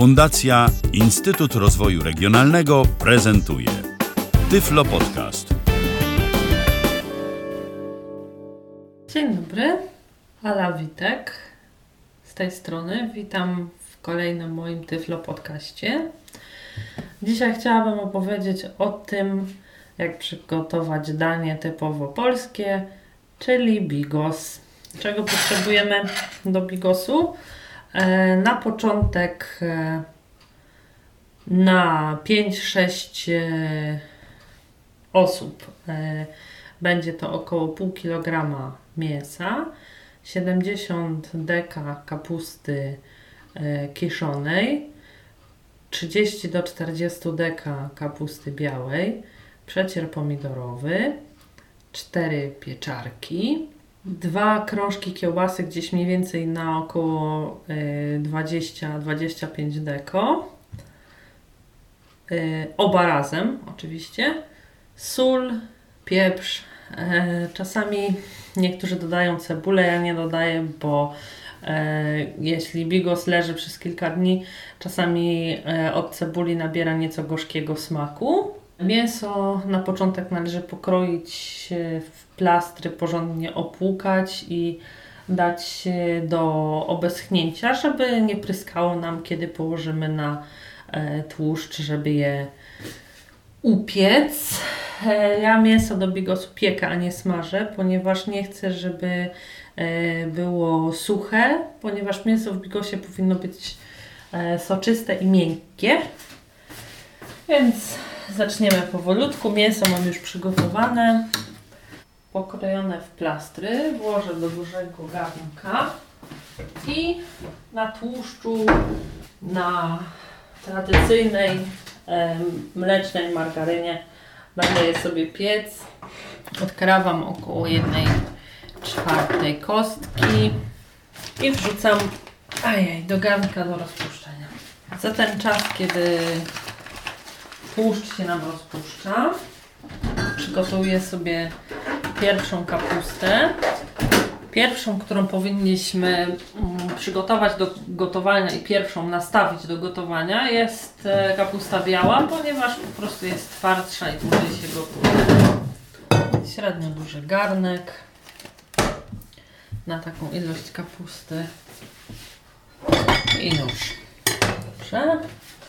Fundacja Instytut Rozwoju Regionalnego prezentuje Tyflo Podcast. Dzień dobry, Ala Witek z tej strony. Witam w kolejnym moim Tyflo Podcaście. Dzisiaj chciałabym opowiedzieć o tym, jak przygotować danie typowo polskie, czyli bigos. Czego potrzebujemy do bigosu? E, na początek e, na 5-6 e, osób będzie to około pół kilograma mięsa, 70 deka kapusty kiszonej, 30 do 40 deka kapusty białej, przecier pomidorowy, 4 pieczarki, dwa krążki kiełbasy gdzieś mniej więcej na około 20-25 deko. Y, oba razem oczywiście. Sól, pieprz. Y, czasami niektórzy dodają cebulę, ja nie dodaję, bo y, jeśli bigos leży przez kilka dni, czasami od cebuli nabiera nieco gorzkiego smaku. Mięso na początek należy pokroić w plastry, porządnie opłukać i dać do obeschnięcia, żeby nie pryskało nam, kiedy położymy na e, tłuszcz, żeby je upiec. E, ja mięso do bigosu piekę, a nie smażę, ponieważ nie chcę, żeby e, było suche, ponieważ mięso w bigosie powinno być soczyste i miękkie. Więc zaczniemy powolutku. Mięso mam już przygotowane, pokrojone w plastry. Włożę do dużego garnka i na tłuszczu, na tradycyjnej mlecznej margarynie będę je sobie piec. Odkrawam około jednej czwartej kostki i wrzucam ajaj, do garnka do rozpuszczenia. Za ten czas, kiedy tłuszcz się nam rozpuszcza. Przygotuję sobie pierwszą kapustę. Pierwszą, którą powinniśmy mm, przygotować do gotowania i pierwszą nastawić do gotowania jest e, kapusta biała, ponieważ po prostu jest twardsza i dłużej się gotuje. Średnio duży garnek na taką ilość kapusty i już. Dobrze.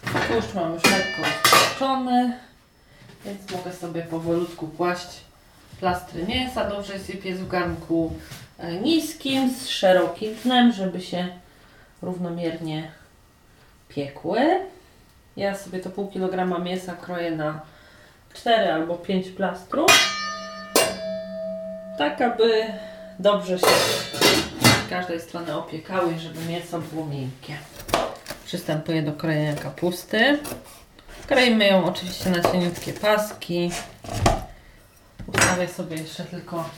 Tłuszcz mam już lekko rozpuszczony, więc mogę sobie powolutku kłaść plastry mięsa. Dobrze jest je piec w garnku e, niskim, z szerokim dnem, żeby się równomiernie piekły. Ja sobie to pół kilograma mięsa kroję na 4 albo 5 plastrów. Tak, aby dobrze się z każdej strony opiekały, żeby mięso było miękkie. Przystępuję do krojenia kapusty. Kroimy ją oczywiście na cieniutkie paski. Ustawię sobie jeszcze tylko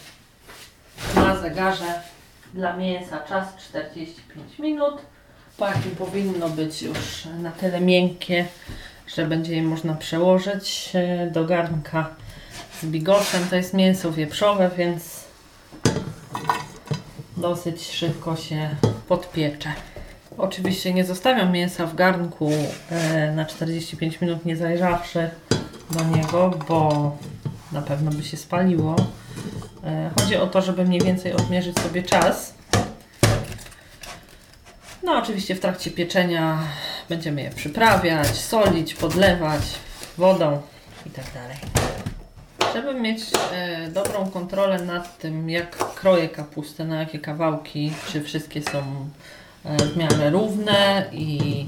na zegarze dla mięsa czas 45 minut. Paki powinno być już na tyle miękkie, że będzie je można przełożyć e, do garnka z bigoszem. To jest mięso wieprzowe, więc dosyć szybko się podpiecze. Oczywiście nie zostawiam mięsa w garnku e, na 45 minut, nie zajrzawszy do niego, bo na pewno by się spaliło. E, chodzi o to, żeby mniej więcej odmierzyć sobie czas. No, oczywiście w trakcie pieczenia będziemy je przyprawiać, solić, podlewać wodą i tak dalej. Żeby mieć e, dobrą kontrolę nad tym, jak kroję kapustę, na jakie kawałki, czy wszystkie są w miarę równe i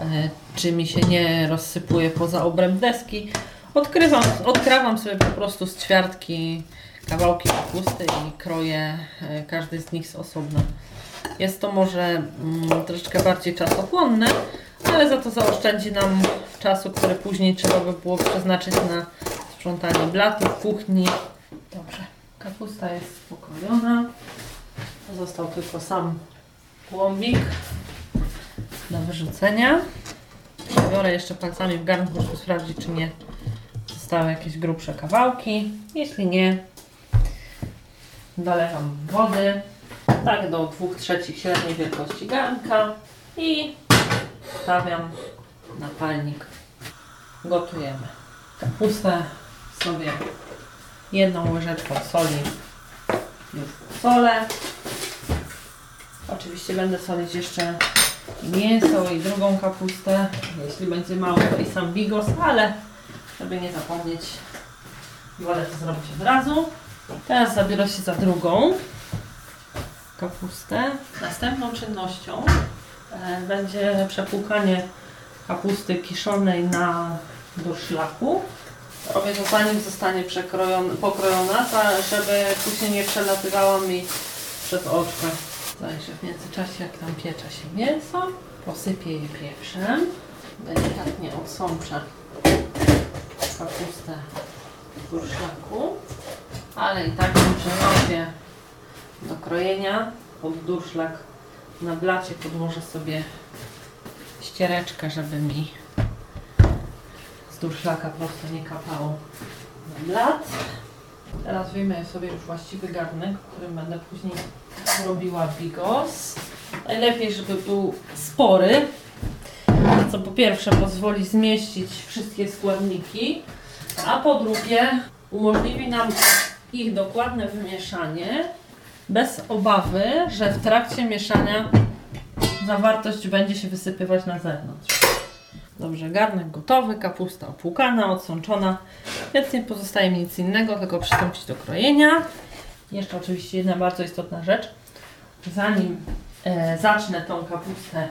e, czy mi się nie rozsypuje poza obręb deski. Odkrywam, odkrawam sobie po prostu z ćwiartki kawałki kapusty i kroję e, każdy z nich z osobna. Jest to może mm, troszeczkę bardziej czasochłonne, ale za to zaoszczędzi nam czasu, który później trzeba by było przeznaczyć na sprzątanie blatów, kuchni. Dobrze, kapusta jest pokrojona. Został tylko sam Łąbik do wyrzucenia. Biorę jeszcze palcami w garnku, żeby sprawdzić, czy nie zostały jakieś grubsze kawałki. Jeśli nie, dolewam wody. Tak do 2 trzecich średniej wielkości garnka i stawiam na palnik. Gotujemy. Kapustę sobie jedną łyżeczką soli już solę. Oczywiście będę solić jeszcze mięso i drugą kapustę. Jeśli będzie mało, to i sam bigos, ale żeby nie zapomnieć, wolę to zrobić od razu. Teraz zabiorę się za drugą kapustę. Następną czynnością e, będzie przepłukanie kapusty kiszonej na durszlaku. Robię to zanim zostanie pokrojona, żeby później nie przelatywała mi przez oczka. Zajrzę w międzyczasie, jak tam piecze się mięso. Posypię je pieprzem. Delikatnie odsączę kapustę w durszlaku. Ale i tak ją przerobię do krojenia. Pod durszlak na blacie podłożę sobie ściereczkę, żeby mi z durszlaka prosto nie kapało na blat. Teraz wyjmę sobie już właściwy garnek, którym będę później robiła bigos. Najlepiej, żeby był spory, co po pierwsze pozwoli zmieścić wszystkie składniki, a po drugie umożliwi nam ich dokładne wymieszanie bez obawy, że w trakcie mieszania zawartość będzie się wysypywać na zewnątrz. Dobrze, garnek gotowy, kapusta opłukana, odsączona, więc nie pozostaje mi nic innego, tylko przystąpić do krojenia. Jeszcze oczywiście jedna bardzo istotna rzecz. Zanim e, zacznę tą kapustę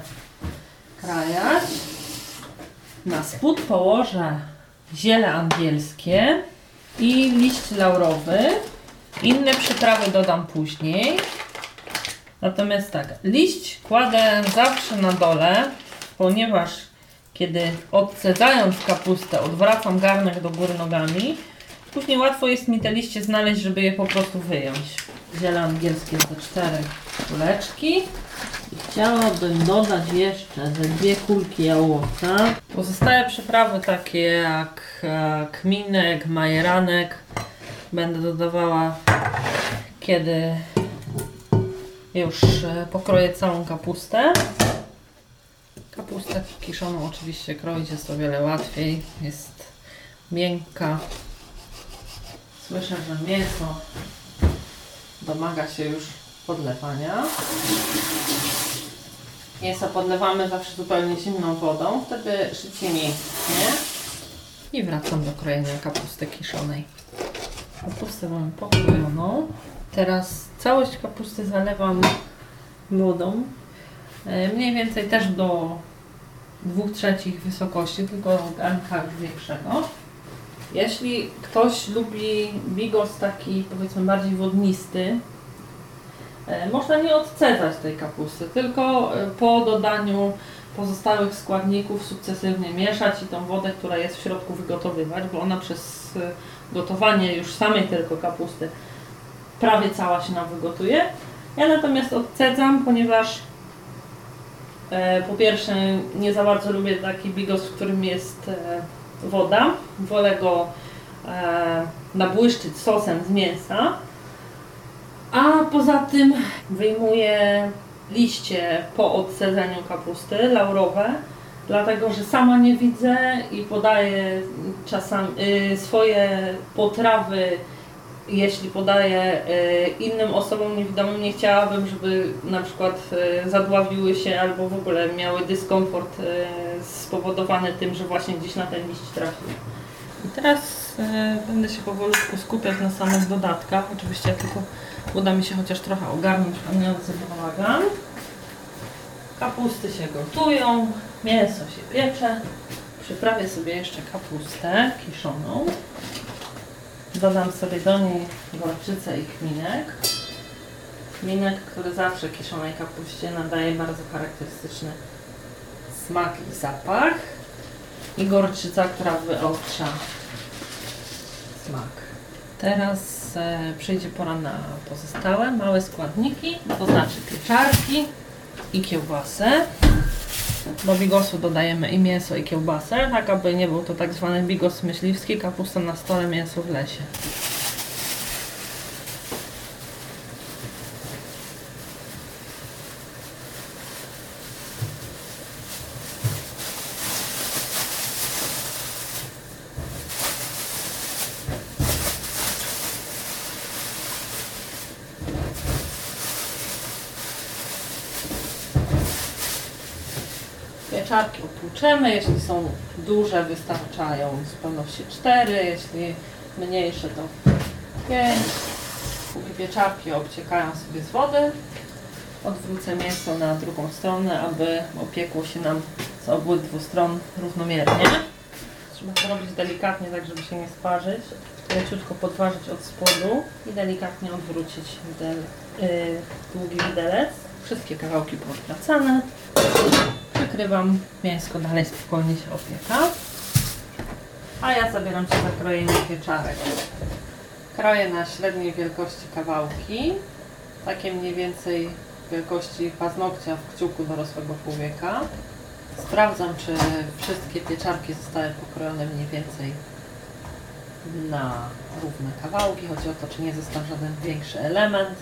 krajać, na spód położę ziele angielskie i liść laurowy. Inne przyprawy dodam później. Natomiast tak, liść kładę zawsze na dole, ponieważ kiedy odcedzając kapustę odwracam garnek do góry nogami, później łatwo jest mi te liście znaleźć, żeby je po prostu wyjąć. Ziele angielskie te cztery kuleczki. Chciałabym dodać jeszcze ze dwie kulki jałocha. Pozostałe przyprawy takie jak kminek, majeranek będę dodawała kiedy już e, pokroję całą kapustę. Kapustę kiszoną oczywiście kroić jest o wiele łatwiej. Jest miękka. Słyszę, że mięso domaga się już podlewania. Mięso podlewamy zawsze zupełnie zimną wodą, wtedy szybciej mięknie. I wracam do krojenia kapusty kiszonej. Kapustę mam pokrojoną. Teraz całość kapusty zalewam wodą. E, Mniej więcej też do 2 trzecich wysokości, tylko garnka większego. Jeśli ktoś lubi bigos taki powiedzmy bardziej wodnisty, e, można nie odcedzać tej kapusty, tylko e, po dodaniu pozostałych składników sukcesywnie mieszać i tą wodę, która jest w środku wygotowywać, bo ona przez e, gotowanie już samej tylko kapusty prawie cała się nam wygotuje. Ja natomiast odcedzam, ponieważ po pierwsze nie za bardzo lubię taki bigos, w którym jest woda. Wolę go e, nabłyszczyć sosem z mięsa. A poza tym wyjmuję liście po odcedzeniu kapusty, laurowe, dlatego że sama nie widzę i podaję czasami y, swoje potrawy jeśli podaję y, innym osobom niewidomym, nie chciałabym, żeby na przykład y, zadławiły się albo w ogóle miały dyskomfort y, spowodowany tym, że właśnie gdzieś na ten liść trafił. Teraz będę się powolutku skupiać na samych dodatkach. Oczywiście jak tylko uda mi się chociaż trochę ogarnąć panujący bałagan. Kapusty się gotują, mięso się piecze. Przyprawię sobie jeszcze kapustę kiszoną. Dodam sobie do niej gorczycę i kminek. Kminek, który zawsze kiszonej kapuście nadaje bardzo charakterystyczny smak i zapach. I gorczyca, która wyostrza smak. Teraz e, przyjdzie pora na pozostałe małe składniki, to znaczy pieczarki i kiełbasę. Do bigosu dodajemy i mięso i kiełbasę, tak aby nie był to tak zwany bigos myśliwski, kapusta na stole, mięso w lesie. Pieczarki opłuczemy. Jeśli są duże, wystarczają w zupełności 4, jeśli mniejsze to 5. Póki pieczarki obciekają sobie z wody, odwrócę mięso na drugą stronę, aby opiekło się nam z obydwu stron równomiernie. Trzeba to robić delikatnie, tak żeby się nie sparzyć. Leciutko podważyć od spodu i delikatnie odwrócić widel, yy, długi widelec. Wszystkie kawałki poodwracane. Przykrywam, mięsko dalej spokojnie się opieka. A ja zabieram się za krojenie pieczarek. Kroję na średniej wielkości kawałki, takie mniej więcej wielkości paznokcia w kciuku dorosłego człowieka. Sprawdzam, czy wszystkie pieczarki zostały pokrojone mniej więcej na równe kawałki. Chodzi o to, czy nie został żaden większy element.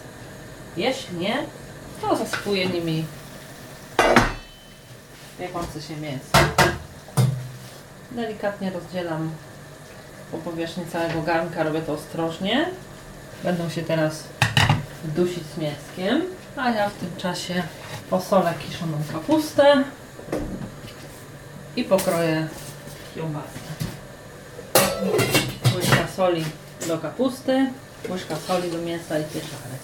Jeśli nie, to zasypuję nimi piekące się mięso. Delikatnie rozdzielam po powierzchni całego garnka, robię to ostrożnie. Będą się teraz dusić z mięskiem, a ja w tym czasie posolę kiszoną kapustę i pokroję kiełbasę. Łyżka soli do kapusty, łyżka soli do mięsa i pieczarek.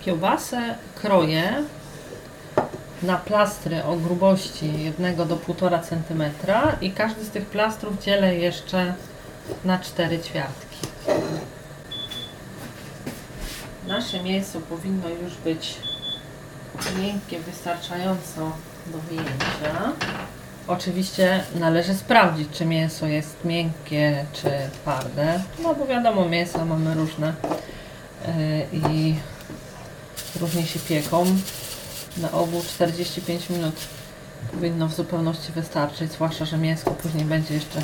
Kiełbasę kroję na plastry o grubości 1 do 1,5 cm i każdy z tych plastrów dzielę jeszcze na 4 ćwiartki. Nasze mięso powinno już być miękkie, wystarczająco do wyjęcia. Oczywiście należy sprawdzić, czy mięso jest miękkie, czy twarde. No bo wiadomo, mięsa mamy różne yy, i różnie się pieką. Na obu 45 minut powinno w zupełności wystarczyć, zwłaszcza, że mięsko później będzie jeszcze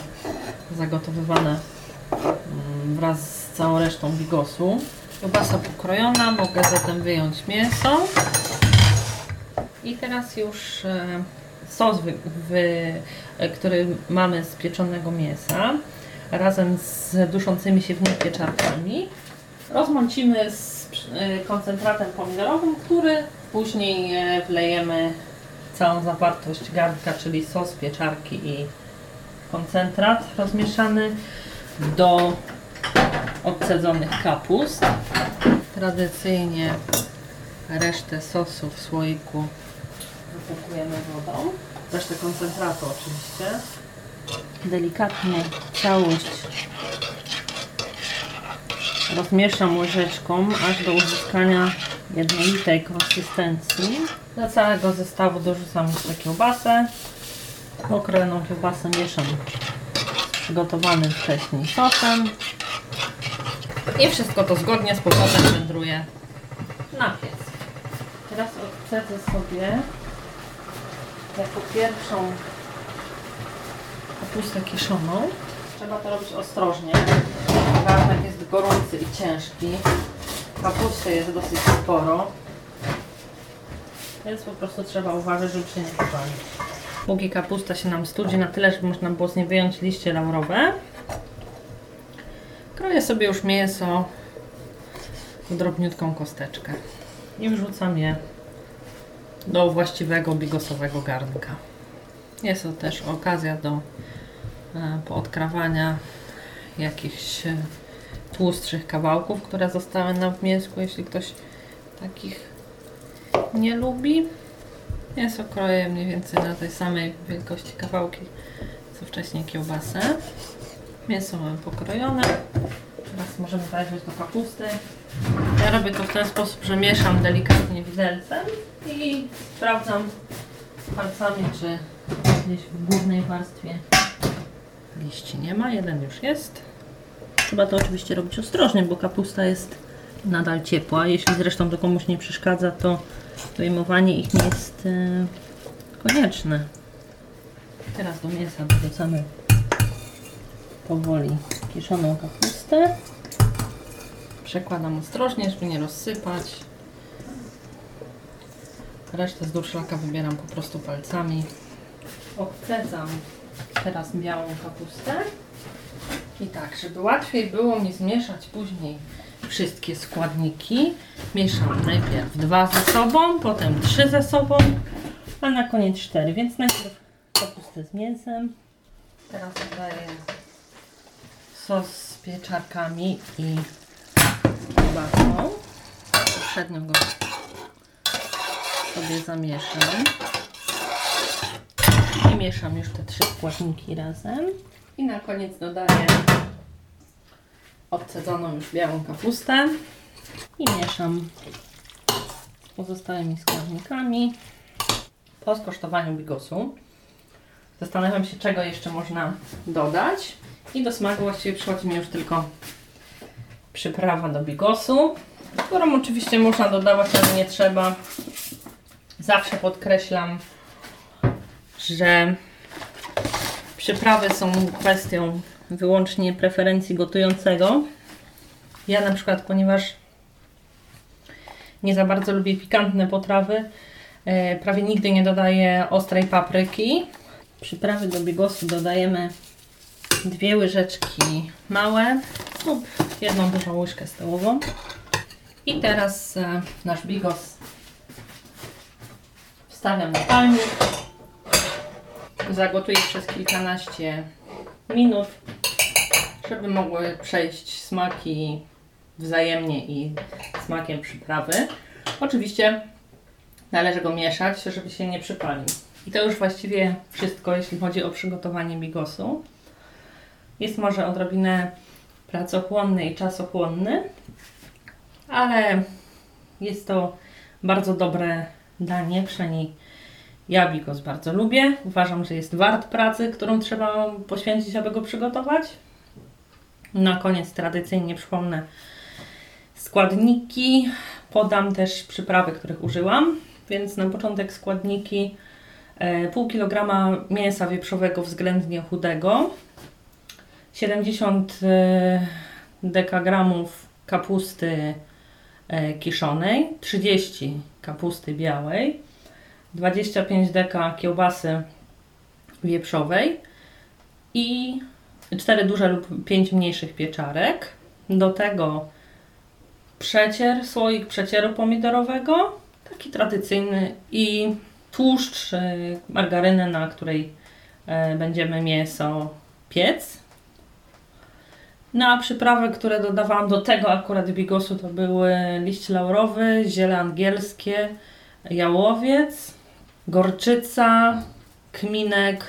zagotowywane mm, wraz z całą resztą bigosu. Kiełbasa pokrojona, mogę zatem wyjąć mięso. I teraz już e, sos, wy, wy, e, który mamy z pieczonego mięsa, razem z duszącymi się w nim pieczarkami, rozmącimy z e, koncentratem pomidorowym, który później e, wlejemy całą zawartość garnka, czyli sos, pieczarki i koncentrat rozmieszany do odcedzonych kapust. Tradycyjnie resztę sosu w słoiku wypłukujemy wodą. Resztę koncentratu oczywiście. Delikatnie całość rozmieszam łyżeczką aż do uzyskania jednolitej konsystencji. Do całego zestawu dorzucam jeszcze kiełbasę. Pokrojoną kiełbasę mieszam z przygotowanym wcześniej sosem. I wszystko to zgodnie z powrotem wędruje na piec. Teraz odcedzę sobie jako pierwszą kapustę kiszoną. Trzeba to robić ostrożnie. Garnek jest gorący i ciężki. Kapusty jest dosyć sporo. Więc po prostu trzeba uważać, żeby się nie popalić. Póki kapusta się nam studzi na tyle, żeby można było z niej wyjąć liście laurowe. Kroję sobie już mięso w drobniutką kosteczkę i wrzucam je do właściwego bigosowego garnka. Jest to też okazja do e, poodkrawania jakichś tłustszych kawałków, które zostały nam w mięsku, jeśli ktoś takich nie lubi. Mięso kroję mniej więcej na tej samej wielkości kawałki, co wcześniej kiełbasę. Mięso mamy pokrojone. Teraz możemy zajrzeć do kapusty. Ja robię to w ten sposób, że mieszam delikatnie widelcem i sprawdzam palcami, czy gdzieś w górnej warstwie liści nie ma. Jeden już jest. Trzeba to oczywiście robić ostrożnie, bo kapusta jest nadal ciepła. Jeśli zresztą to komuś nie przeszkadza, to wyjmowanie ich nie jest e, konieczne. Teraz do mięsa dorzucamy powoli kiszoną kapustę. Przekładam ostrożnie, żeby nie rozsypać. Resztę z durszlaka wybieram po prostu palcami. Obcedzam teraz białą kapustę. I tak, żeby łatwiej było mi zmieszać później wszystkie składniki, mieszam najpierw dwa ze sobą, potem trzy ze sobą a na koniec cztery, więc najpierw kapustę z mięsem. Teraz dodaję sos z pieczarkami i kiełbasą. Poprzednio go sobie zamieszam. I mieszam już te trzy składniki razem. I na koniec dodaję odcedzoną już białą kapustę i mieszam pozostałymi składnikami. Po skosztowaniu bigosu zastanawiam się, czego jeszcze można dodać. I do smaku właściwie przychodzi mi już tylko przyprawa do bigosu, którą oczywiście można dodawać, ale nie trzeba. Zawsze podkreślam, że przyprawy są kwestią wyłącznie preferencji gotującego. Ja na przykład, ponieważ nie za bardzo lubię pikantne potrawy, e, prawie nigdy nie dodaję ostrej papryki. Przyprawy do bigosu dodajemy dwie łyżeczki małe lub jedną dużą łyżkę stołową. I teraz e, nasz bigos wstawiam na palnik. Zagotuję przez kilkanaście minut, żeby mogły przejść smaki wzajemnie i smakiem przyprawy. Oczywiście należy go mieszać, żeby się nie przypalił. I to już właściwie wszystko, jeśli chodzi o przygotowanie bigosu. Jest może odrobinę pracochłonny i czasochłonny, ale jest to bardzo dobre danie, przynajmniej ja bigos bardzo lubię. Uważam, że jest wart pracy, którą trzeba poświęcić, aby go przygotować. Na koniec tradycyjnie przypomnę składniki. Podam też przyprawy, których użyłam. Więc na początek składniki e, pół kilograma mięsa wieprzowego względnie chudego, 70 e, dekagramów kapusty e, kiszonej, 30 kapusty białej, 25 deka kiełbasy wieprzowej i 4 duże lub 5 mniejszych pieczarek. Do tego przecier, słoik przecieru pomidorowego, taki tradycyjny i tłuszcz, y, margarynę, na której e, będziemy mięso piec. No a przyprawy, które dodawałam do tego akurat bigosu to były liść laurowy, ziele angielskie, jałowiec, gorczyca, kminek,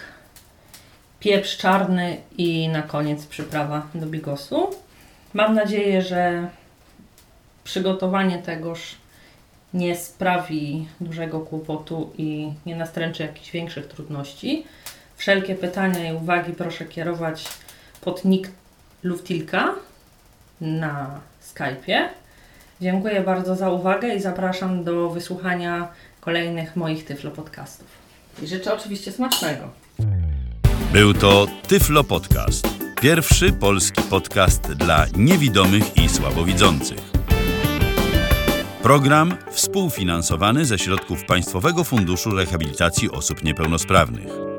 pieprz czarny i na koniec przyprawa do bigosu. Mam nadzieję, że przygotowanie tegoż nie sprawi dużego kłopotu i nie nastręczy jakichś większych trudności. Wszelkie pytania i uwagi proszę kierować pod nick Luftilka na Skype'ie. Dziękuję bardzo za uwagę i zapraszam do wysłuchania kolejnych moich Tyflo podcastów. I życzę oczywiście smacznego. Był to Tyflo Podcast. Pierwszy polski podcast dla niewidomych i słabowidzących. Program współfinansowany ze środków Państwowego Funduszu Rehabilitacji Osób Niepełnosprawnych.